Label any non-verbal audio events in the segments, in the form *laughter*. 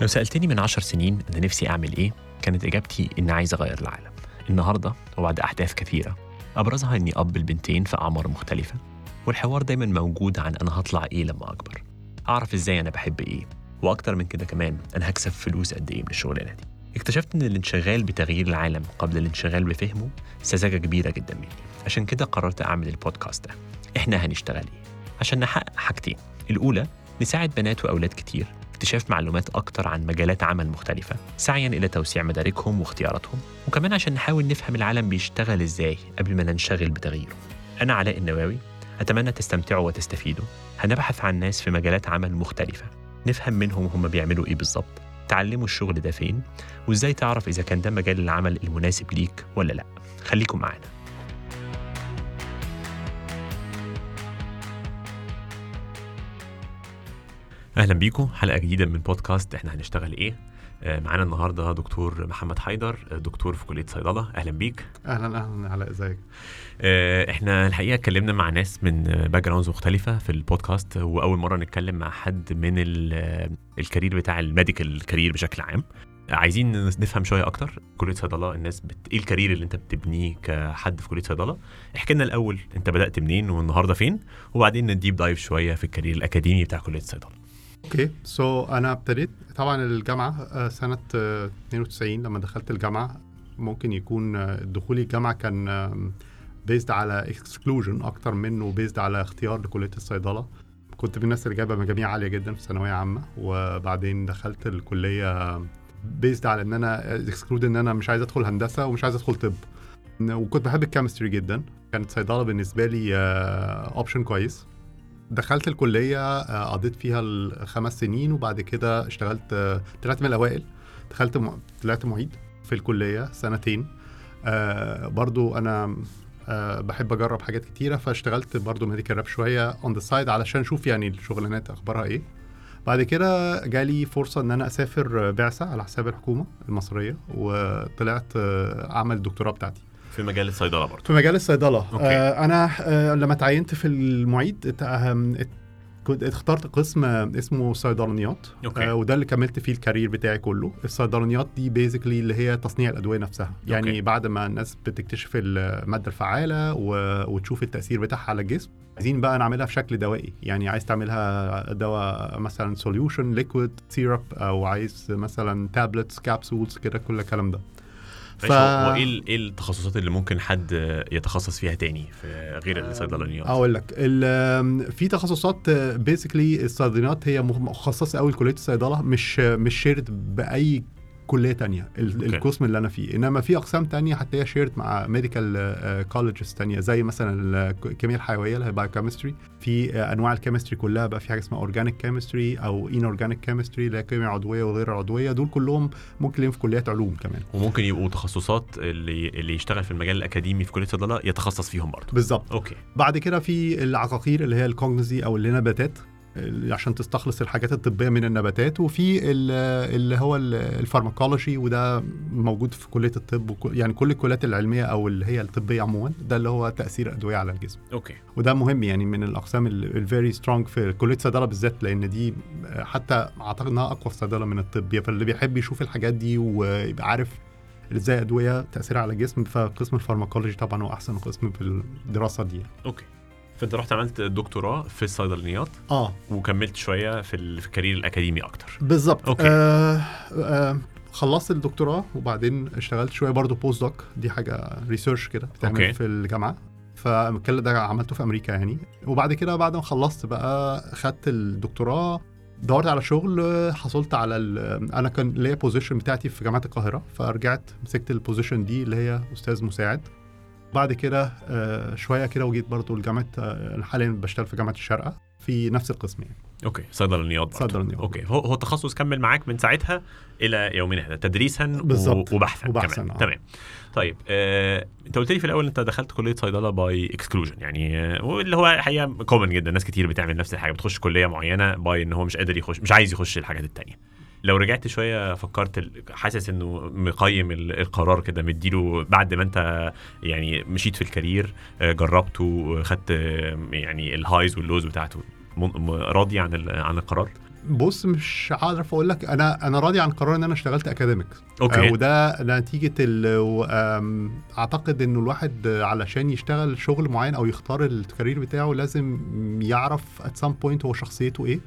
لو سألتني من عشر سنين أنا نفسي أعمل إيه كانت إجابتي إني عايز أغير العالم. النهاردة وبعد أحداث كثيرة أبرزها إني أب البنتين في أعمار مختلفة والحوار دايما موجود عن أنا هطلع إيه لما أكبر. أعرف إزاي أنا بحب إيه وأكتر من كده كمان أنا هكسب فلوس قد إيه من الشغلانة دي. اكتشفت إن الانشغال بتغيير العالم قبل الانشغال بفهمه سذاجة كبيرة جدا مني. عشان كده قررت أعمل البودكاست ده. إحنا هنشتغل إيه؟ عشان نحقق حاجتين. الأولى نساعد بنات وأولاد كتير اكتشاف معلومات أكتر عن مجالات عمل مختلفة سعيا إلى توسيع مداركهم واختياراتهم. وكمان عشان نحاول نفهم العالم بيشتغل إزاي قبل ما ننشغل بتغييره. أنا علاء النواوي أتمنى تستمتعوا وتستفيدوا. هنبحث عن ناس في مجالات عمل مختلفة نفهم منهم هم بيعملوا إيه بالظبط. تعلموا الشغل ده فين؟ وإزاي تعرف إذا كان ده مجال العمل المناسب ليك ولا لأ. خليكم معانا. أهلا بيكم حلقة جديدة من بودكاست إحنا هنشتغل إيه؟ آه، معانا النهارده دكتور محمد حيدر آه، دكتور في كلية صيدلة. أهلا بيك. أهلا أهلا علاء إزيك؟ آه، إحنا الحقيقة اتكلمنا مع ناس من backgrounds مختلفة في البودكاست وأول مرة نتكلم مع حد من ال- ال career بتاع ال medical career بشكل عام. عايزين نفهم شوية أكتر. كلية صيدلة الناس بت... إيه ال career اللي أنت بتبنيه كحد في كلية صيدلة؟ احكي لنا الأول أنت بدأت منين والنهاردة فين؟ وبعدين ن deep dive شوية في ال career الأكاديمي بتاع كلية الصيدله Okay. So أنا ابتديت طبعا الجامعة آه، سنة آه، 92 لما دخلت الجامعة. ممكن يكون آه، دخولي الجامعة كان based على exclusion أكتر منه based على اختيار لكلية الصيدلة. كنت من الناس اللي جايبة مجاميع عالية جدا في ثانوية عامة. وبعدين دخلت الكلية based على إن أنا exclude إن أنا مش عايز أدخل هندسة ومش عايز أدخل طب. وكنت بحب ال chemistry جدا. كانت صيدلة بالنسبة لي option كويس. دخلت الكلية آه، قضيت فيها الخمس سنين وبعد كده اشتغلت آه، طلعت من الأوائل. دخلت م... طلعت معيد في الكلية سنتين. آه برضو أنا آه بحب أجرب حاجات كتيرة فاشتغلت برضو medical rep شوية on the side علشان أشوف يعني الشغلانات أخبارها إيه. بعد كده جالي فرصة إن أنا أسافر بعثة على حساب الحكومة المصرية وطلعت آه، أعمل الدكتوراه بتاعتي. في مجال الصيدلة برضه. في مجال الصيدلة. Okay. آه أنا آه لما تعينت في المعيد كنت اخترت قسم اسمه صيدلانيات. Okay. آه وده اللي كملت فيه ال career بتاعي كله. الصيدلانيات دي basically اللي هي تصنيع الأدوية نفسها. يعني okay. بعد ما الناس بتكتشف المادة الفعالة و... وتشوف التأثير بتاعها على الجسم عايزين بقى نعملها في شكل دوائي. يعني عايز تعملها دواء مثلا solution liquid syrup أو عايز مثلا tablets capsules كده كل الكلام ده. ف... هو إيه ال- التخصصات اللي ممكن حد يتخصص فيها تاني في غير الصيدلانيات؟ أقول لك ال- في تخصصات basically الصيدليات هي مخ- مخصصة قوي لكلية الصيدلة مش مش shared بأي كلية تانية. القسم اللي أنا فيه. إنما في أقسام تانية حتى هي shared مع medical colleges تانية زي مثلا الكيمياء الحيوية اللي هي biochemistry في آه، أنواع ال chemistry كلها بقى في حاجة اسمها organic chemistry أو inorganic chemistry اللي هي كيمياء عضوية وغير عضوية. دول كلهم ممكن في كليات علوم كمان. وممكن يبقوا تخصصات اللي اللي يشتغل في المجال الأكاديمي في كلية الصيدلة يتخصص فيهم برضه. بالظبط. Okay. بعد كده في العقاقير اللي هي ال cognosy أو اللي نباتات عشان تستخلص الحاجات الطبية من النباتات. وفي ال- اللي هو ال- ال pharmacology وده موجود في كلية الطب يعني كل الكليات العلمية أو اللي هي الطبية عموما ده اللي هو تأثير الادويه على الجسم. Okay. وده مهم يعني من الأقسام ال very strong في كلية الصيدلة بالذات لأن دي حتى أعتقد إنها أقوى في الصيدله من الطب. فاللي بيحب يشوف الحاجات دي ويبقى عارف إزاي أدوية تأثيرها على الجسم فقسم ال pharmacology طبعا هو أحسن قسم في الدراسة دي Okay. فانت رحت عملت دكتوراه في الصيدلانيات آه. وكملت شوية في ال- في ال career الأكاديمي أكتر. بالظبط. Okay. آه آه خلصت الدكتوراه وبعدين اشتغلت شوية برضو postdoc دي حاجة research كده بتعمل okay. في الجامعة. فالكلام ده عملته في أمريكا يعني. وبعد كده بعد ما خلصت بقى خدت الدكتوراه دورت على شغل حصلت على أنا كان ليا position بتاعتي في جامعة القاهرة. فرجعت مسكت ال position دي اللي هي أستاذ مساعد. بعد كده آه، شوية كده وجيت برضو لجامعة آه، حاليا بشتغل في جامعة الشارقه في نفس القسم يعني Okay صيدلانيات برضه. صيدلانيات. Okay هو هو التخصص كمل معاك من ساعتها إلى يومنا هذا تدريسا بالظبط. وبحثا وبحثاً، كمان آه. تمام طيب آه، أنت قلت لي في الأول أنت دخلت كلية صيدلة by exclusion يعني آه، واللي هو الحقيقة common جدا ناس كتير بتعمل نفس الحاجة بتخش كلية معينة by إن هو مش قادر يخش مش عايز يخش الحاجات التانية لو رجعت شوية فكرت حاسس إنه مقيم ال- القرار كده مديله بعد ما أنت يعني مشيت في ال career آه، جربته خدت آه، يعني ال highs وال lows بتاعته. راضي عن عن القرار؟ بص مش عارف أقول لك. أنا أنا راضي عن قرار إن أنا اشتغلت academic okay. وده نتيجة ال أعتقد إنه الواحد علشان يشتغل شغل معين أو يختار ال career بتاعه لازم يعرف at some point هو شخصيته إيه.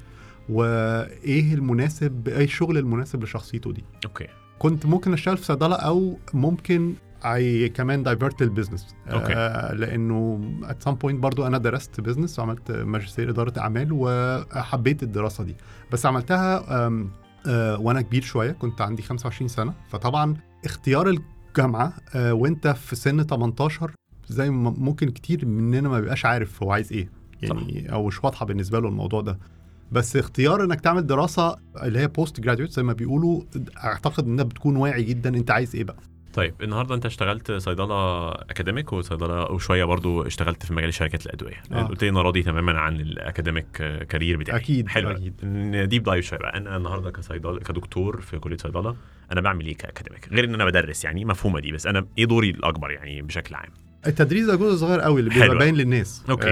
وإيه المناسب إيه الشغل المناسب لشخصيته دي. Okay. كنت ممكن أشتغل في صيدلة أو ممكن اي كمان divert لل business okay. آه لأنه at some point برضو أنا درست business وعملت ماجستير إدارة أعمال وحبيت الدراسة دي. بس عملتها آم، آه وأنا كبير شوية كنت عندي 25 سنة. فطبعا اختيار الجامعة آه وأنت في سن 18 زي ما ممكن كتير مننا ما بيبقاش عارف هو عايز إيه. يعني أو مش واضحة بالنسبة له الموضوع ده. بس اختيار إنك تعمل دراسة اللي هي postgraduate زي ما بيقولوا أعتقد إنها بتكون واعي جدا. أنت عايز إيه بقى؟ طيب النهارده أنت اشتغلت صيدلة academic وصيدلة وشوية برضو اشتغلت في مجال شركات الأدوية. آه. قلت لي أنا راضي تماما عن ال academic career بتاعي أكيد، حلو. أكيد. Deep dive شوية بقى. أنا النهارده كصيدله كدكتور في كلية صيدلة أنا بعمل إيه ك academic غير إن أنا بدرس يعني مفهومة دي بس أنا إيه دوري الأكبر يعني بشكل عام. التدريس ده جزء صغير قوي اللي بيبقى. باين للناس أوكي.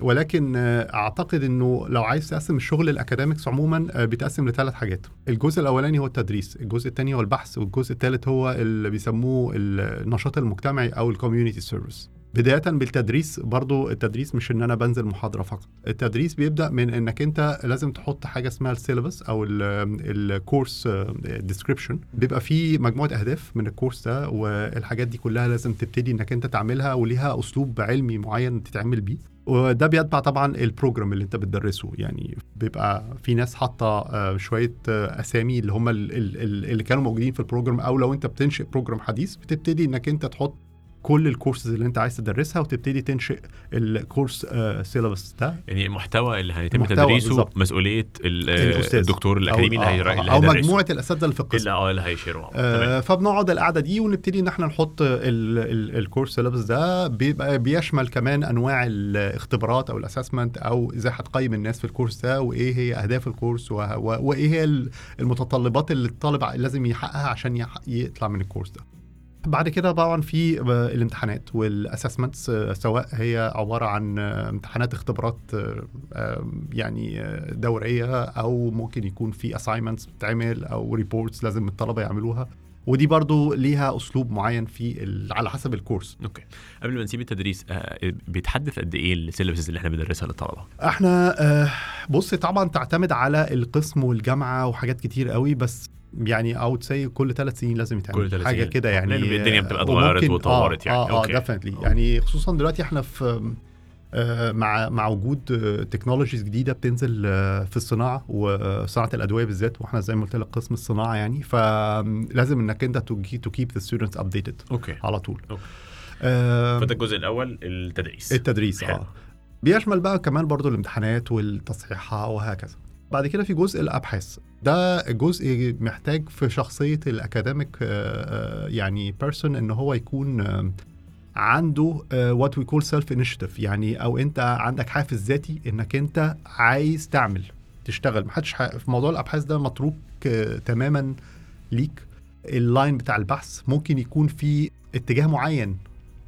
ولكن آه، أعتقد إنه لو عايز تقسم الشغل ال academics عموما آه، بيتقسم لثلاث حاجات الجزء الأولاني هو التدريس الجزء الثاني هو البحث والجزء الثالث هو اللي بيسموه النشاط المجتمعي أو ال community service بداية بالتدريس برضو التدريس مش إن أنا بنزل محاضرة فقط. التدريس بيبدأ من إنك أنت لازم تحط حاجة اسمها ال syllabus أو ال course description بيبقى فيه مجموعة أهداف من ال course ده والحاجات دي كلها لازم تبتدي إنك أنت تعملها وليها أسلوب علمي معين تتعمل بيه. وده بيتبع طبعا ال program اللي أنت بتدرسه. يعني بيبقى في ناس حاطة آه، شوية آه، أسامي اللي هم ال- ال- ال- اللي كانوا موجودين في ال program أو لو أنت بتنشئ program حديث بتبتدي إنك أنت تحط كل الكورسز اللي انت عايز تدرسها وتبتدي تنشئ ال course syllabus ده يعني المحتوى اللي هيتم تدريسه بالظبط. مسؤولية الأستاذ. الدكتور الأكاديمي اللي, أو- هي... آه، اللي أو هيدرسه مجموعة الأساتذة اللي في القسم اللي آه اللي هي share وا. آه فبنقعد القعدة دي ونبتدي إن إحنا نحط ال course syllabus ده بيبقى بيشمل كمان أنواع الاختبارات أو ال assessment أو إزاي هتقيم الناس في ال course ده وإيه هي أهداف ال course وإيه هي ال- المتطلبات اللي الطالب لازم يحققها عشان يطلع من ال course ده بعد كده طبعا في آه، الامتحانات وال assessments سواء هي عبارة عن آه، امتحانات اختبارات آه، آه، يعني آه، دورية أو ممكن يكون في assignments بتتعمل أو reports لازم الطلبة يعملوها. ودي برضو ليها أسلوب معين في ال- على حسب ال course. Okay. قبل ما نسيب التدريس آه بيتحدث قد إيه ال syllabuses اللي إحنا بندرسها للطلبة؟ إحنا آه، بص طبعا تعتمد على القسم والجامعة وحاجات كتير قوي بس يعني أو تسي كل ثلاث سنين لازم يتعمل كل حاجة. كده آه، يعني الدنيا بتبقى آه، اتغيرت وممكن- واتطورت يعني. آه آه Okay. Definitely يعني خصوصا دلوقتي إحنا في آه، مع مع وجود technologies جديدة بتنزل آه، في الصناعة وصناعة الأدوية بالذات وإحنا زي ما قلت لك قسم الصناعة يعني فلازم إنك أنت to keep the students updated okay على طول okay. آم، فده الجزء الأول التدريس التدريس حلو. آه بيشمل بقى كمان برضو الامتحانات والتصحيحها وهكذا بعد كده في جزء الأبحاث ده جزء محتاج في شخصية ال academic آه، آه، يعني person إن هو يكون آه، عنده what we call self initiative يعني أو أنت عندك حافز ذاتي إنك أنت عايز تعمل تشتغل. محدش في موضوع الأبحاث ده متروك تماما ليك. ال line بتاع البحث ممكن يكون في اتجاه معين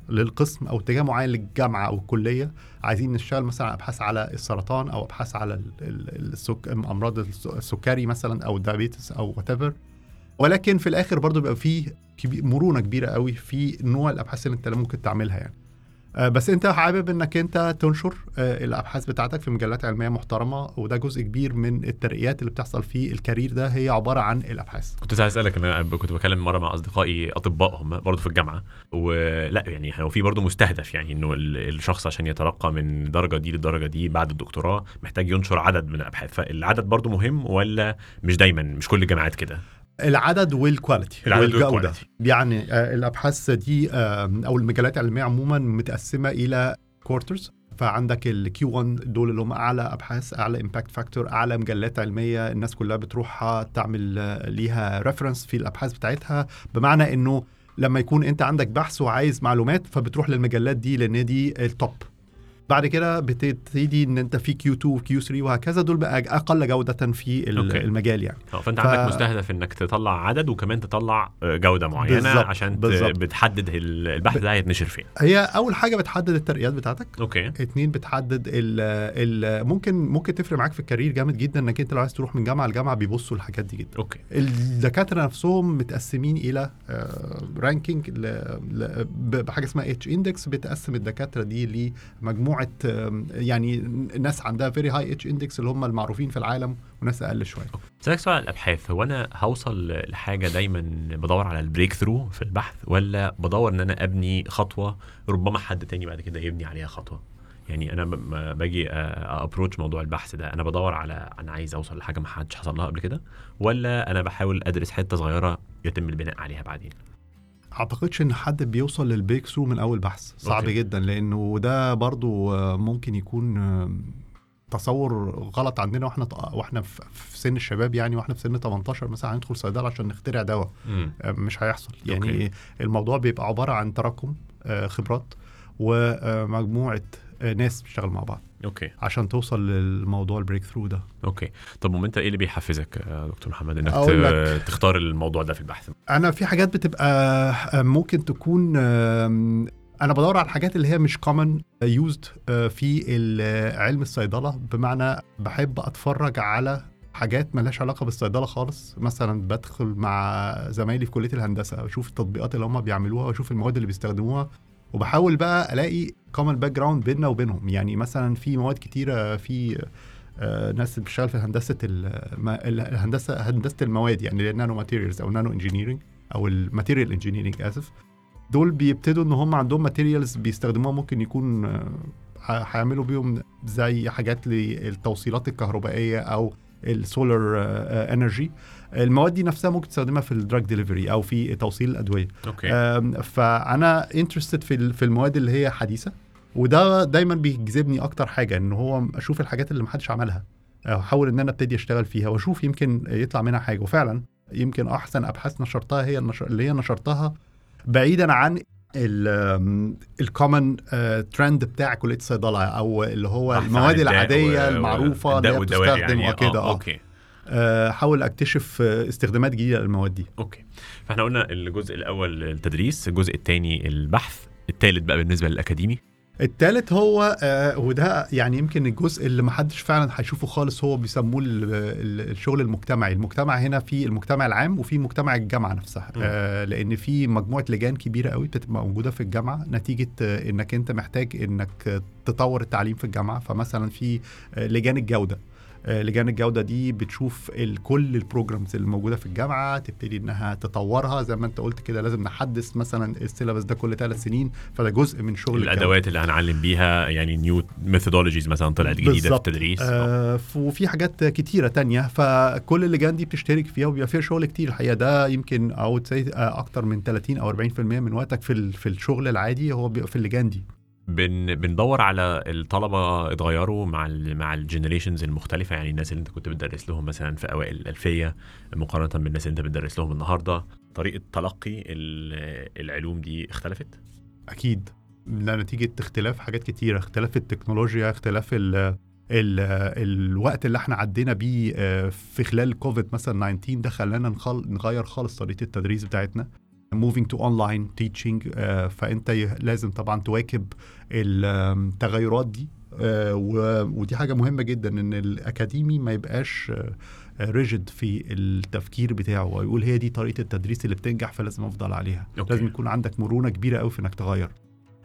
للقسم أو اتجاه معين للجامعة أو الكلية عايزين نشتغل مثلا أبحاث على السرطان أو أبحاث على ال- ال- السك... أمراض الس- السكري مثلا أو ال diabetes أو what ولكن في الآخر برضو بيبقى فيه مرونة كبيرة قوي في نوع الأبحاث اللي أنت ممكن تعملها يعني. بس انت حابب انك انت تنشر آه، الابحاث بتاعتك في مجلات علمية محترمة وده جزء كبير من الترقيات اللي بتحصل في الكارير ده هي عبارة عن الابحاث. كنت عايز اسألك أنا كنت بكلم مرة مع أصدقائي اطباء هم برضه في الجامعة ولا يعني هو في برضه مستهدف يعني إنه ال- الشخص عشان يترقى من درجة دي للدرجه دي بعد الدكتوراه محتاج ينشر عدد من الابحاث. فالعدد برضه مهم ولا مش دايما مش كل الجامعات كده؟ العدد وال quality العدد والجوده وال quality. يعني آه، الأبحاث دي أو المجالات العلمية عموما متقسمة إلى quarters فعندك ال Q 1 دول اللي هم أعلى أبحاث أعلى impact factor أعلى مجلات علمية الناس كلها بتروح تعمل آه، ليها reference في الأبحاث بتاعتها. بمعنى إنه لما يكون أنت عندك بحث وعايز معلومات فبتروح للمجلات دي لأن دي ال top بعد كده بتبتدي إن أنت في Q 2 و Q 3 وهكذا دول بقى أقل جودة في okay. المجال يعني. آه فأنت ف- عندك مستهدف إنك تطلع عدد وكمان تطلع آه، جودة معينة بالظبط، عشان بالظبط. بتحدد ال- البحث ده هيتنشر فين. هي أول حاجة بتحدد الترقيات بتاعتك. Okay. اتنين بتحدد ال ال ممكن ممكن تفرق معاك في ال career جامد جدا إنك أنت لو عايز تروح من جامعة لجامعة بيبصوا الحاجات دي جدا. Okay. الدكاترة نفسهم متقسمين إلى ranking بحاجة اسمها H index بتقسم الدكاترة دي لمجموعه آم، يعني ناس عندها very high H index اللي هم المعروفين في العالم وناس أقل شوية. أسألك سؤال عن الابحاث هو أنا هوصل لحاجة دايما بدور على ال breakthrough في البحث ولا بدور إن أنا أبني خطوة ربما حد تاني بعد كده يبني عليها خطوة؟ يعني أنا باجي approach موضوع البحث ده. أنا بدور على أنا عايز أوصل لحاجة ما حدش وصل لها قبل كده ولا أنا بحاول أدرس حتة صغيرة يتم البناء عليها بعدين؟ أعتقدش إن حد بيوصل لل breakthrough من أول بحث صعب okay. جدا لأنه ده برضو ممكن يكون تصور غلط عندنا وإحنا وإحنا في سن الشباب يعني وإحنا في سن 18 مثلا هندخل صيدلة عشان نخترع دواء آه، مش هيحصل يعني okay. الموضوع بيبقى عبارة عن تراكم آه، خبرات ومجموعة ناس بتشتغل مع بعض. أوكي. عشان توصل للموضوع ال breakthrough ده. Okay. طب وأنت إيه اللي بيحفزك يا دكتور محمد إنك ت- تختار الموضوع ده في البحث؟ أنا في حاجات بتبقى آه، ممكن تكون أنا بدور على الحاجات اللي هي مش common used في ال- علم الصيدلة. بمعنى بحب أتفرج على حاجات ملهاش علاقة بالصيدلة خالص. مثلا بدخل مع زمايلي في كلية الهندسة أشوف التطبيقات اللي هم بيعملوها وأشوف المواد اللي بيستخدموها. وبحاول بقى ألاقي common background بيننا وبينهم. يعني مثلا في مواد كتيرة في آه، ناس بتشتغل في هندسة الهندسه هندسة المواد يعني ال nano materials أو nano engineering أو ال material engineering آسف. دول بيبتدوا إن هم عندهم materials بيستخدموها ممكن يكون آه، هيعملوا بيهم زي حاجات للتوصيلات الكهربائية أو ال solar energy. المواد دي نفسها ممكن تستخدمها في ال drug delivery أو في توصيل الأدوية. Okay. آم، فأنا interested في في المواد اللي هي حديثة وده دايما بيجذبني أكتر حاجة إن هو أشوف الحاجات اللي محدش عملها أحاول إن أنا أبتدي أشتغل فيها وأشوف يمكن يطلع منها حاجة. وفعلا يمكن أحسن أبحاث نشرتها هي النشر اللي هي نشرتها بعيدا عن ال common trend بتاع كلية الصيدلة أو اللي هو المواد العادية و- المعروفة اللي هي بتستخدم يعني. وكده آه آه. okay. آه، احاول أكتشف آه، استخدامات جديدة للمواد دي. okay. فإحنا قلنا الجزء الأول التدريس الجزء الثاني البحث الثالث بقى بالنسبة للأكاديمي. التالت هو آه وده يعني يمكن الجزء اللي محدش فعلا هيشوفه خالص هو بيسموه ال- ال- الشغل المجتمعي. المجتمع هنا في المجتمع العام وفي مجتمع الجامعة نفسها. آه لأن في مجموعة لجان كبيرة قوي بتبقى موجودة في الجامعة نتيجة آه إنك أنت محتاج إنك آه، تطور التعليم في الجامعة. فمثلا في آه لجان الجودة. آه، لجان الجودة دي بتشوف كل ال programs اللي موجودة في الجامعة تبتدي إنها تطورها زي ما أنت قلت كده لازم نحدث مثلا ال syllabus ده كل ثلاث سنين فده جزء من شغل. الأدوات اللي هنعلم بيها يعني new methodologies مثلا طلعت جديدة في بالظبط. التدريس آه. آه وفي حاجات كتيرة تانية فكل اللجان دي بتشترك فيها وبيبقى فيها شغل كتير الحقيقة ده يمكن أو أكتر من 30 أو 40% من وقتك في في الشغل العادي هو بيبقى في اللجان دي بن بندور على الطلبة اتغيروا مع ال مع ال generations المختلفة يعني الناس اللي انت كنت بتدرس لهم مثلا في أوائل الألفية مقارنة بالناس اللي انت بتدرس لهم النهارده. طريقة تلقي ال- العلوم دي اختلفت؟ أكيد. نتيجة اختلاف حاجات كتيرة. اختلاف التكنولوجيا اختلاف ال ال الوقت اللي إحنا عدينا بيه آه، في خلال كوفيد مثلا 19 ده خلانا. نغير خالص طريقة التدريس بتاعتنا. Moving to online teaching. آه، فأنت لازم طبعا تواكب التغيرات دي. آه، ودي حاجة مهمة جدا إن الأكاديمي ما يبقاش rigid في التفكير بتاعه. ويقول هي دي طريقة التدريس اللي بتنجح فلازم أفضل عليها. okay. لازم يكون عندك مرونة كبيرة قوي في إنك تغير.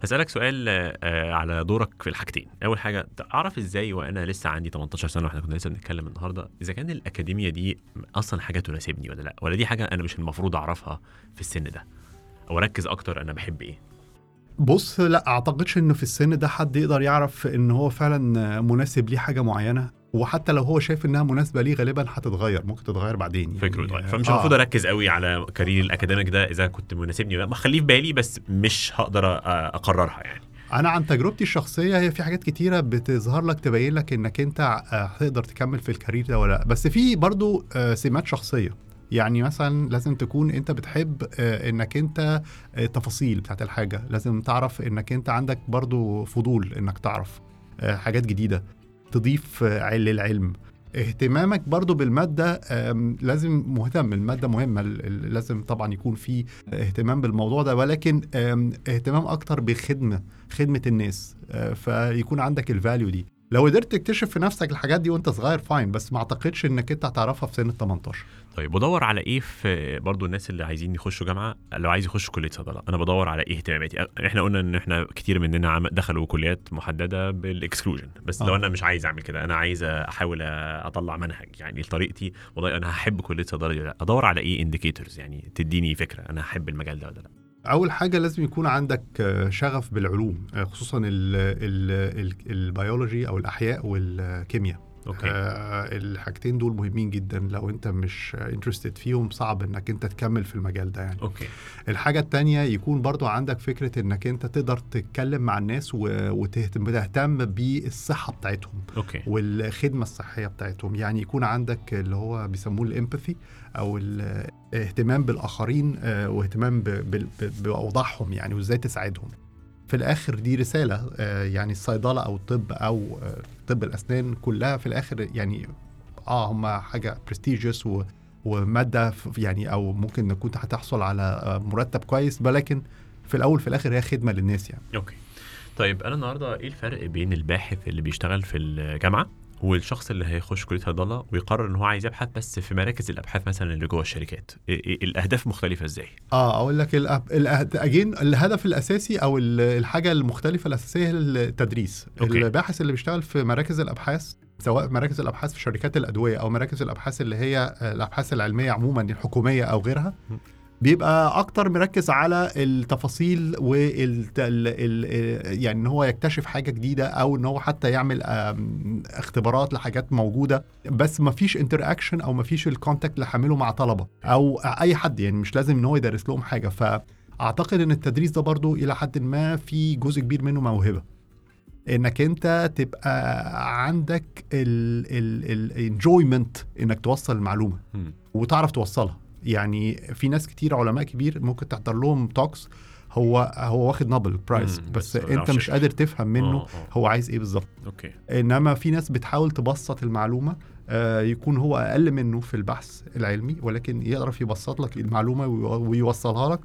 هسألك سؤال آه، على دورك في الحاجتين. أول حاجة أعرف إزاي وأنا لسه عندي 18 سنة وإحنا كنا لسه بنتكلم النهاردة إذا كان الأكاديمية دي أصلا حاجة تناسبني ولا لأ؟ ولا دي حاجة أنا مش المفروض أعرفها في السن ده؟ أو أركز أكتر أنا بحب إيه؟ بص لأ أعتقدش إنه في السن ده حد يقدر يعرف إن هو فعلا مناسب ليه حاجة معينة. وحتى لو هو شايف إنها مناسبة ليه غالبا هتتغير ممكن تتغير بعدين يعني. فكره اتغير. فمش آه. المفروض أركز قوي على career ال academic ده إذا كنت مناسبني ولا لأ. بخليه في بالي بس مش هقدر أقررها يعني. أنا عن تجربتي الشخصية هي في حاجات كتيرة بتظهر لك تبين لك إنك أنت آه، هتقدر تكمل في ال career ده ولا لأ. بس في برضو آه، سمات شخصية. يعني مثلا لازم تكون أنت بتحب آه، إنك أنت آه، تفاصيل بتاعت الحاجة. لازم تعرف إنك أنت عندك برضو فضول إنك تعرف آه، حاجات جديدة. تضيف للعلم اهتمامك برضو بالمادة آم، لازم مهتم المادة مهمة ال- ال- لازم طبعا يكون في اهتمام بالموضوع ده ولكن اهتمام أكتر بخدمة خدمة الناس آه، فيكون عندك ال value دي. لو قدرت تكتشف في نفسك الحاجات دي وانت صغير fine بس ما اعتقدش انك انت هتعرفها في سن ال 18 طيب بدور على إيه في برضو الناس اللي عايزين يخشوا جامعة لو عايز يخش كلية صيدلة؟ أنا بدور على إيه اهتماماتي؟ إحنا قلنا إن إحنا كتير مننا دخلوا كليات محددة بال exclusion بس لو آه. أنا مش عايز أعمل كده أنا عايز أحاول أطلع منهج. يعني لطريقتي والله أنا هحب كلية صيدلة. أدور على إيه indicators يعني تديني فكرة أنا هحب المجال ده ولا لأ؟ أول حاجة لازم يكون عندك آه، شغف بالعلوم آه، خصوصا ال- ال- ال- البيولوجي أو الأحياء والكيمياء. okay. آه الحاجتين دول مهمين جدا لو أنت مش interested فيهم صعب إنك أنت تكمل في المجال ده يعني. okay. الحاجة التانية يكون برضو عندك فكرة إنك أنت تقدر تتكلم مع الناس وتهتم تهتم بالصحة بتاعتهم okay. والخدمة الصحية بتاعتهم. يعني يكون عندك اللي هو بيسموه ال empathy أو الاهتمام بالآخرين آه، واهتمام بأوضاعهم يعني وإزاي تساعدهم. في الآخر دي رسالة آه، يعني الصيدلة أو الطب أو آه، طب الأسنان كلها في الآخر يعني آه هم حاجة prestigious ومادة يعني أو ممكن نكون هتحصل على آه، مرتب كويس ولكن في الأول في الآخر هي خدمة للناس يعني. okay. طيب أنا النهارده إيه الفرق بين الباحث اللي بيشتغل في الجامعة والشخص اللي هيخش كلية صيدلة ويقرر إن هو عايز يبحث بس في مراكز الأبحاث مثلا اللي جوه الشركات إيه إيه الأهداف مختلفة إزاي آه أقول لك الأب... الأهد... again الهدف الأساسي أو ال- الحاجة المختلفة الأساسية هي التدريس okay. الباحث اللي بيشتغل في مراكز الأبحاث سواء مراكز الأبحاث في شركات الأدوية أو مراكز الأبحاث اللي هي الأبحاث العلمية عموما الحكومية أو غيرها. بيبقى أكتر مركز على التفاصيل وال ال... ال... يعني إن هو يكتشف حاجة جديدة أو إن هو حتى يعمل اختبارات لحاجات موجودة. بس ما فيش interaction أو ما فيش ال contact اللي هعمله مع طلبة أو أي حد يعني مش لازم إن هو يدرس لهم حاجة. فأعتقد إن التدريس ده برضو إلى حد ما في جزء كبير منه موهبة. إنك أنت تبقى عندك ال enjoyment إنك توصل المعلومة. وتعرف توصلها. يعني في ناس كتير علماء كبير ممكن تحضر لهم talks هو هو واخد Nobel Prize بس, بس انت مش. قادر تفهم منه آه، آه. هو عايز إيه بالظبط okay انما في ناس بتحاول تبسط المعلومة آه، يكون هو أقل منه في البحث العلمي ولكن يعرف يبسط لك المعلومة وي- ويوصلها لك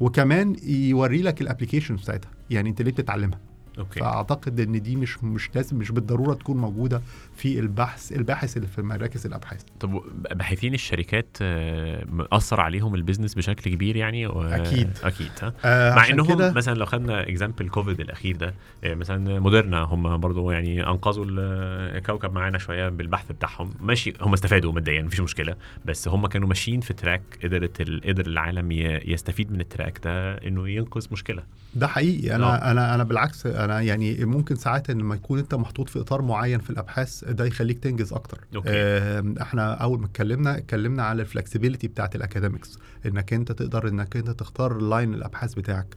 وكمان يوري لك ال application بتاعتها يعني انت ليه بتتعلمها okay. فأعتقد إن دي مش مش لازم مش بالضرورة تكون موجودة في البحث الباحث اللي في مراكز الأبحاث. طب باحثين الشركات آه، مأثر عليهم البيزنس بشكل كبير يعني؟ و... أكيد. أكيد ها؟ آه مع إنهم كده مثلا لو خدنا example كوفيد الأخير ده آه، مثلا موديرنا هم برضو يعني أنقذوا الكوكب معانا شوية بالبحث بتاعهم. ماشي هم استفادوا ماديا مفيش مشكلة. بس هم كانوا ماشيين في track قدرت ال- قدر العالم ي- يستفيد من ال track ده إنه ينقذ مشكلة. ده حقيقي. أنا أنا أنا بالعكس أنا يعني ممكن ساعات إن لما يكون أنت محطوط في إطار معين في الأبحاث ده يخليك تنجز أكتر. Okay. آم، إحنا أول ما اتكلمنا اتكلمنا على ال flexibility بتاعت ال academics إنك أنت تقدر إنك أنت تختار line الأبحاث بتاعك.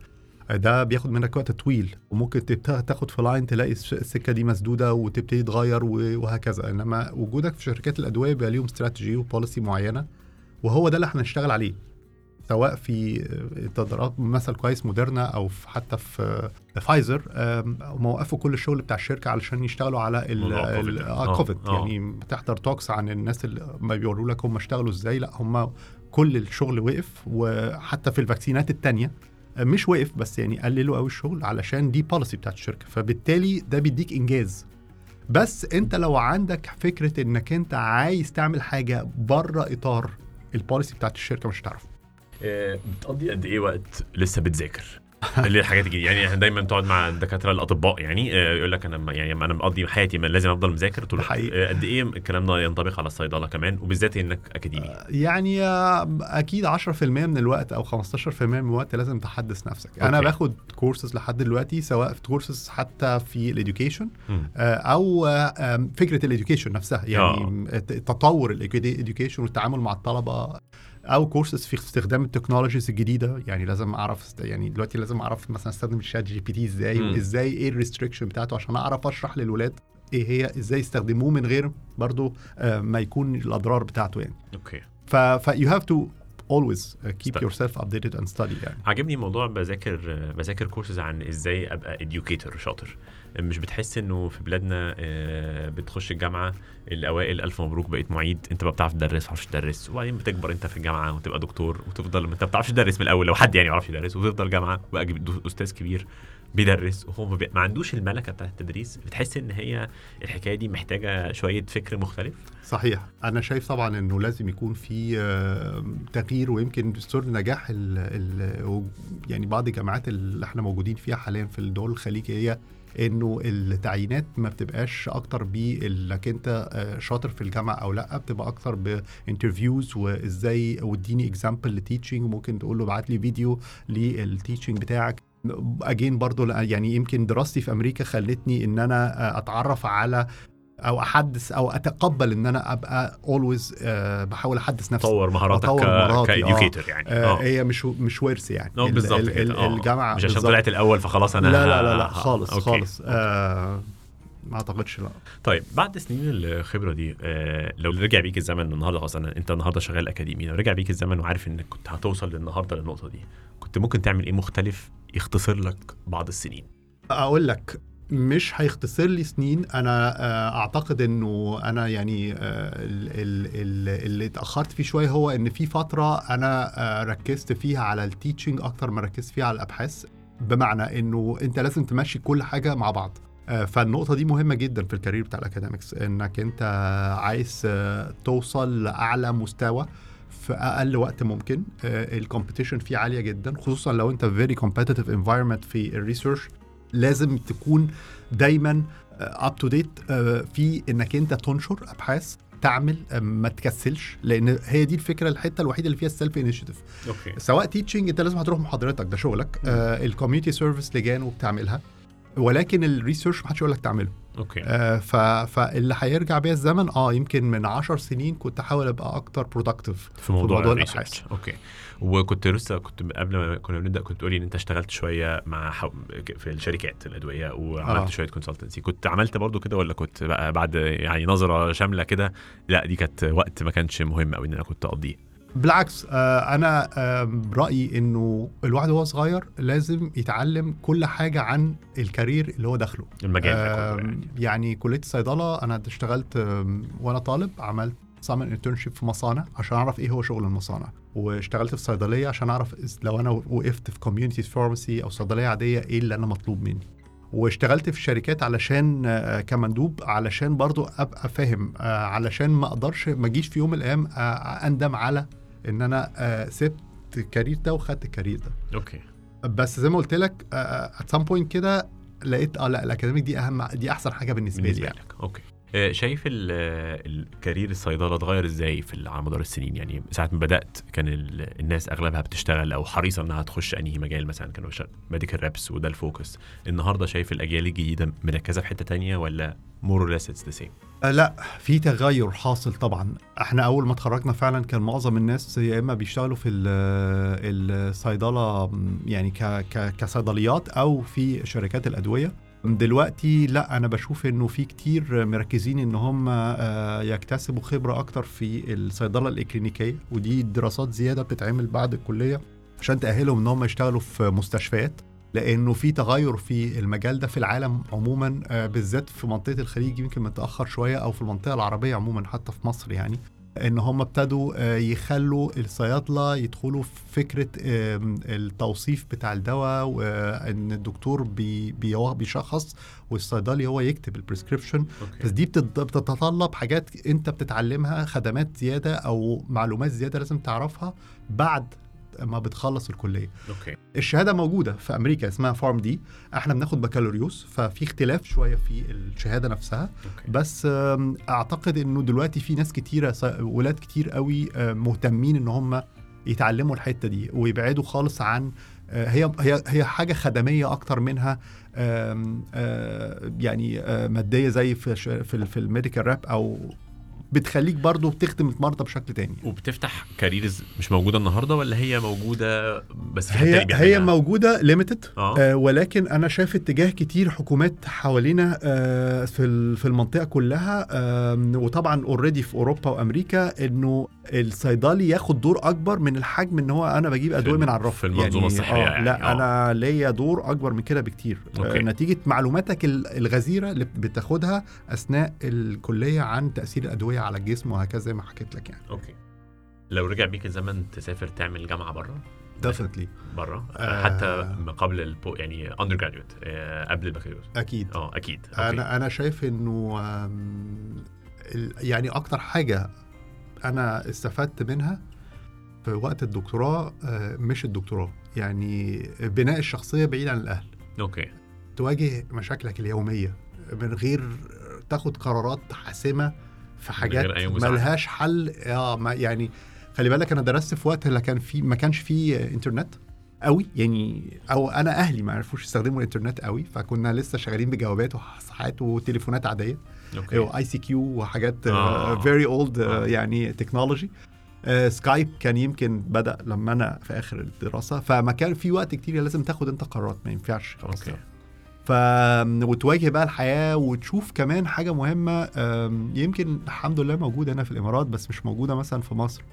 ده بياخد منك وقت طويل وممكن تاخد في line تلاقي الس- السكة دي مسدودة وتبتدي تغير وهكذا. إنما وجودك في شركات الأدوية بيبقى ليهم strategy و policy معينة وهو ده اللي إحنا هنشتغل عليه. سواء في تدريبات مثل كويس موديرنا أو في حتى في فايزر آم، هم وقفوا كل الشغل بتاع الشركة علشان يشتغلوا على ال- موضوع كوفيد ال- ده. آه، آه، آه. يعني بتحضر talks عن الناس اللي ما بيوروا لك هم اشتغلوا إزاي. لأ هم كل الشغل وقف وحتى في ال vaccineات التانية آه، مش وقف بس يعني قللوا قوي الشغل علشان دي policy بتاعت الشركة. فبالتالي ده بيديك إنجاز. بس أنت لو عندك فكرة إنك أنت عايز تعمل حاجة بره إطار ال policy بتاعت الشركة مش هتعرف آه، بتقضي قد إيه وقت لسه بتذاكر *laughs* اللي الحاجات الجديده يعني إحنا دايما تقعد مع الدكاترة الأطباء يعني آه، يقول لك أنا يعني أنا مقضي حياتي ما لازم أفضل مذاكر طول. آه، قد إيه الكلام ده ينطبق على الصيدلة كمان وبالذات إنك أكاديمي يعني آه، أكيد 10% من الوقت أو 15% من الوقت لازم تحدث نفسك okay. أنا. باخد كورسز لحد دلوقتي سواء في كورسز حتى في ال education. أو آه، فكرة ال education نفسها يعني ت- تطور ال education والتعامل مع الطلبة أو كورسز في استخدام ال technologies الجديدة. يعني لازم أعرف يعني دلوقتي لازم أعرف مثلا أستخدم ال ChatGPT إزاي. وإزاي إيه ال restriction بتاعته عشان أعرف أشرح للولاد إيه هي إزاي يستخدموه من غير برضو آه، ما يكون الأضرار بتاعته يعني. Okay. ف ف you have to always uh, keep Study. yourself updated and study يعني. عجبني موضوع بذاكر آه، بذاكر كورسز عن إزاي أبقى educator شاطر. مش بتحس إنه في بلادنا آه، بتخش الجامعة الأوائل ألف مبروك بقيت معيد أنت بقى بتعرف تدرس ما بتعرفش تدرس. وبعدين بتكبر أنت في الجامعة وتبقى دكتور وتفضل أنت ما بتعرفش تدرس من الأول لو حد يعني ما يعرفش يدرس وتفضل جامعة وبقى جب- أستاذ كبير بيدرس وهو ما. ما عندوش الملكة بتاعت التدريس. بتحس إن هي الحكاية دي محتاجة شوية فكر مختلف؟ صحيح. أنا شايف طبعا إنه لازم يكون في تغيير ويمكن سر نجاح ال ال يعني بعض الجامعات اللي إحنا موجودين فيها حاليا في الدول الخليجية انه التعيينات ما بتبقاش أكتر بانك انت آه، شاطر في الجامعة أو لأ بتبقى أكتر ب interviews وازاي واديني example ل teaching وممكن تقول له ابعت لي فيديو لل teaching بتاعك. again برضو يعني يمكن دراستي في أمريكا خلتني إن أنا آه، أتعرف على أو أحدث أو أتقبل إن أنا أبقى always بحاول أحدث نفسي. طور مهاراتك أطور ك... مهاراتي، آه. يعني. آه آه. هي مش مش ورث يعني. ال- بالظبط آه. الجامعة مش عشان. طلعت الأول فخلاص أنا لا لا لا, لا خالص okay. خالص. آه ما أعتقدش لا. طيب بعد سنين الخبرة دي آه لو رجع بيك الزمن النهارده خلاص أنت النهارده شغال أكاديمي لو رجع بيك الزمن وعارف إنك كنت هتوصل للنهاردة للنقطة دي كنت ممكن تعمل إيه مختلف يختصر لك بعض السنين؟ أقول لك مش هيختصر لي سنين. أنا آه، أعتقد إنه أنا يعني آه، ال- ال- ال- اللي اتأخرت فيه شوية هو إن في فترة أنا آه، ركزت فيها على ال teaching أكتر ما ركزت فيها على الأبحاث. بمعنى إنه أنت لازم تمشي كل حاجة مع بعض. فالنقطة دي مهمة جدا في ال career بتاع ال academics إنك أنت عايز توصل لأعلى مستوى في أقل وقت ممكن. ال competition فيه عالية جدا خصوصا لو أنت في very competitive environment في ال research لازم تكون دايما up to date في إنك أنت تنشر أبحاث تعمل آه، ما تكسلش لأن هي دي الفكرة الحتة الوحيدة اللي فيها ال self initiative Okay. سواء teaching أنت لازم هتروح محاضرتك ده شغلك ال community service لجان وبتعملها. ولكن ال research ما حدش يقول لك تعمله. Okay آه ف... فاللي هيرجع بيا الزمن آه يمكن من عشر سنين كنت احاول أبقى أكتر productive في موضوع, موضوع الأبحاث. Okay وكنت لسه كنت قبل ما كنا بنبدأ كنت تقولي إن أنت اشتغلت شوية مع حو... في الشركات الأدوية وعملت. آه. شوية consultancy كنت عملت برضو كده ولا كنت بقى بعد يعني نظرة شاملة كده لا دي كانت وقت ما كانش مهم قوي إن أنا كنت أقضيه بالعكس آه أنا آه رأيي إنه الواحد وهو صغير لازم يتعلم كل حاجة عن ال career اللي هو داخله. المجال يعني. يعني كلية الصيدلة أنا اشتغلت وأنا طالب عملت summer internship في مصانع عشان أعرف إيه هو شغل المصانع. واشتغلت في صيدلية عشان أعرف لو أنا وقفت في community pharmacy أو صيدلية عادية إيه اللي أنا مطلوب مني. واشتغلت في شركات علشان آه، كمندوب علشان برضو أبقى فاهم آه، علشان ما أقدرش ما أجيش في يوم من الأيام آه، أندم على إن أنا آه، سبت ال career ده وخدت ال career ده. Okay. بس زي ما قلت لك at some point كده لقيت آه لا ال academic دي أهم دي أحسن حاجة بالنسبة, بالنسبة لي يعني. Okay. آه، شايف ال- الcareer الصيدلة اتغير إزاي في على مدار السنين؟ يعني ساعة ما بدأت كان ال- الناس أغلبها بتشتغل أو حريصة إنها تخش أنهي مجال مثلا كانوا medical reps وده ال focus النهارده شايف الأجيال الجديدة مركزة في حتة تانية ولا more less it's the same لا في تغير حاصل طبعا. إحنا أول ما اتخرجنا فعلا كان معظم الناس يا إما بيشتغلوا في ال- الصيدلة يعني كصيدليات أو في شركات الأدوية. دلوقتي لا أنا بشوف إنه في كتير مركزين إن هم آه، يكتسبوا خبرة أكتر في الصيدلة الإكلينيكية ودي دراسات زيادة بتتعمل بعد الكلية عشان تأهلهم إن هم يشتغلوا في مستشفيات لأنه في تغير في المجال ده في العالم عموما آه، بالذات في منطقة الخليج يمكن متأخر شوية أو في المنطقة العربية عموما حتى في مصر يعني. إن هم ابتدوا آه، يخلوا الصيادلة يدخلوا في فكرة التوصيف بتاع الدواء وإن الدكتور بي بي- بيشخص والصيدلي هو يكتب ال prescription بس دي بتت- بتتطلب حاجات أنت بتتعلمها خدمات زيادة أو معلومات زيادة لازم تعرفها بعد ما بتخلص الكلية. okay. الشهادة موجودة في أمريكا اسمها PharmD إحنا بناخد بكالوريوس ففي اختلاف شوية في الشهادة نفسها. okay. بس أعتقد إنه دلوقتي في ناس كتيرة ولاد كتير قوي مهتمين إن هم يتعلموا الحتة دي ويبعدوا خالص عن آه، هي هي هي حاجة خدمية أكتر منها آم، آه، يعني آه، مادية زي في في ال medical rep أو بتخليك برضو بتخدم المرضى بشكل تاني. وبتفتح careers مش موجودة النهارده ولا هي موجودة بس في هي هي؟ موجودة limited آه آه ولكن أنا شايف اتجاه كتير حكومات حوالينا آه في في المنطقة كلها آه وطبعا already في أوروبا وأمريكا إنه الصيدلي ياخد دور أكبر من الحجم إن هو أنا بجيب أدوية من على الرف في المنظومة الصحية يعني، لا آه. أنا ليا دور أكبر من كده بكتير okay. آه نتيجة معلوماتك ال- الغزيرة اللي بتاخدها أثناء الكلية عن تأثير الأدوية على الجسم وهكذا زي ما حكيت لك يعني okay لو رجع بيك الزمن تسافر تعمل جامعة بره definitely بره آه. حتى قبل البو يعني undergraduate قبل البكالوريوس أكيد. آه أكيد. okay. أنا أنا شايف إنه يعني أكتر حاجة أنا استفدت منها في وقت الدكتوراه آه، مش الدكتوراه. يعني بناء الشخصية بعيد عن الأهل. أوكي. تواجه مشاكلك اليومية من غير تاخد قرارات حاسمة في حاجات. ملهاش حل. آه يعني خلي بالك أنا درست في وقت اللي كان فيه ما كانش فيه إنترنت قوي. يعني أو أنا أهلي ما عرفوش يستخدموا الإنترنت قوي فكنا لسه شغالين بجوابات وصحات وتليفونات عادية. أوكي. اي سي كيو وحاجات آه. very old آه. يعني تكنولوجي سكايب كان يمكن بدأ لما أنا في آخر الدراسة. فما كان في وقت كتير لازم تاخد أنت قرارات ما ينفعش. خلاص okay. ف وتواجه بقى الحياة وتشوف كمان حاجة مهمة يمكن الحمد لله موجودة هنا في الإمارات بس مش موجودة مثلا في مصر.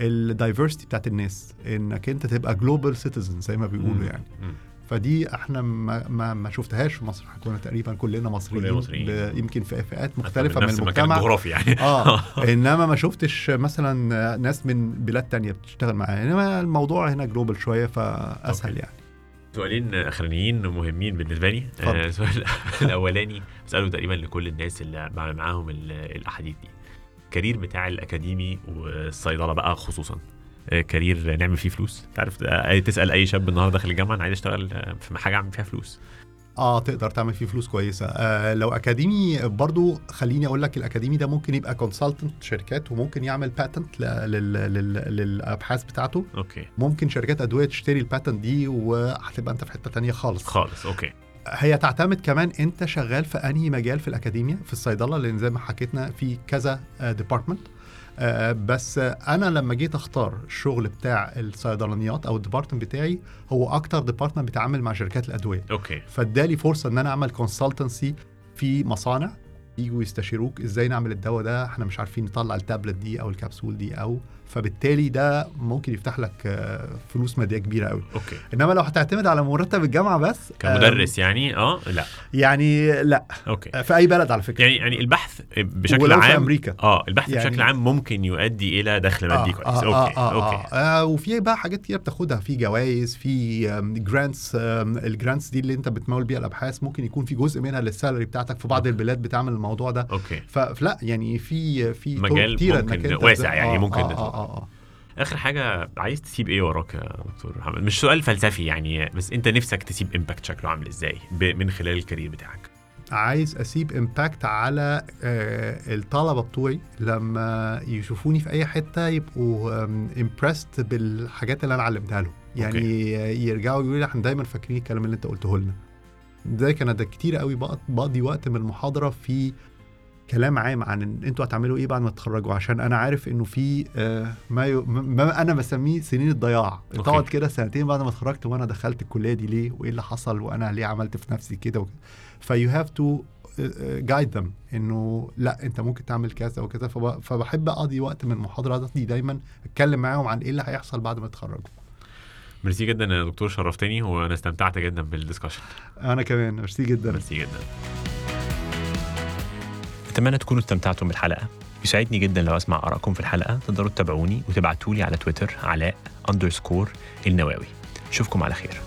ال diversity بتاعت الناس إنك أنت تبقى global citizen زي ما بيقولوا مم. يعني مم. فدي إحنا ما, ما, ما شفتهاش في مصر كنا تقريبا كلنا مصريين, كلنا مصريين. يمكن في فئات مختلفة من المكان المجتمع الجغرافي يعني آه *laughs* إنما ما شفتش مثلا ناس من بلاد تانية بتشتغل معايا إنما الموضوع هنا global شوية فأسهل okay. يعني سؤالين أخرانيين مهمين بالنسبة لي اتفضل. آه، السؤال *laughs* الأولاني بسأله تقريبا لكل الناس اللي بعمل معاهم ال- الأحاديث دي ال career بتاع الأكاديمي والصيدلة بقى خصوصا. آه، career نعمل فيه فلوس. تعرف آه، تسأل أي شاب النهارده داخل الجامعة أنا عايز أشتغل آه، في حاجة أعمل فيها فلوس. آه تقدر تعمل فيه فلوس كويسة. آه لو أكاديمي برضو خليني أقول لك الأكاديمي ده ممكن يبقى consultant شركات وممكن يعمل patent للأبحاث بتاعته. okay. ممكن شركات أدوية تشتري ال patent دي وهتبقى أنت في حتة تانية خالص. خالص okay. هي تعتمد كمان انت شغال في انهي مجال في الاكاديميا في الصيدلة لأن زي ما حكيتنا في كذا department بس آه، أنا لما جيت أختار الشغل بتاع الصيدلانيات أو ال department بتاعي هو أكتر department بيتعامل مع شركات الأدوية. okay. فادا لي فرصة إن أنا أعمل consultancy في مصانع. يجوا يستشيروك إزاي نعمل الدواء ده؟ إحنا مش عارفين نطلع التابلت دي أو الكبسول دي أو فبالتالي ده ممكن يفتح لك آه، فلوس مادية كبيرة قوي okay. إنما لو هتعتمد على مرتب الجامعة بس كمدرس يعني آه لا. يعني لا. okay. في أي بلد على فكرة. يعني يعني البحث بشكل ولو في عام أمريكا. آه البحث يعني- بشكل عام ممكن يؤدي إلى دخل مادي كويس. okay آه آه أوكي. آه آه وفي بقى حاجات كتير بتاخدها. في جوائز في grants ال grants دي اللي أنت بتمول بيها الأبحاث. ممكن يكون في جزء منها لل salary بتاعتك في بعض okay. البلاد بتعمل الموضوع ده. okay. فلا يعني في في مجال كتيرة ممكن واسع يعني آه ممكن آه. آه آه. آخر حاجة عايز تسيب إيه وراك يا دكتور محمد مش سؤال فلسفي يعني بس أنت نفسك تسيب impact شكله عامل إزاي من خلال ال career بتاعك عايز أسيب impact على آه الطلبة بتوعي لما يشوفوني في أي حتة يبقوا impressed بالحاجات اللي أنا علمتها لهم يعني okay. يرجعوا يقولوا لي إحنا دايما فاكرين الكلام اللي أنت قلته لنا زي كان ده كتير قوي بق- بقضي وقت من المحاضرة في كلام عام عن إن أنتوا هتعملوا إيه بعد ما تتخرجوا عشان أنا عارف إنه في آه ما, ي... ما أنا بسميه سنين الضياع. تقعد كده سنتين بعد ما اتخرجت وأنا دخلت الكلية دي ليه؟ وإيه اللي حصل؟ وأنا ليه عملت في نفسي كده؟ ف you have to guide them إنه لأ أنت ممكن تعمل كذا وكذا. فب... فبحب أقضي وقت من المحاضرات دي دايما أتكلم معاهم عن إيه اللي هيحصل بعد ما يتخرجوا ميرسي جدا يا دكتور شرفتني وأنا استمتعت جدا بال discussion أنا كمان ميرسي جدا. ميرسي جدا. أتمنى تكونوا استمتعتم بالحلقة. يسعدني جدا لو أسمع آرائكم في الحلقة. تقدروا تتابعوني وتبعتوا لي على تويتر علاء underscore النواوي. اشوفكم على خير.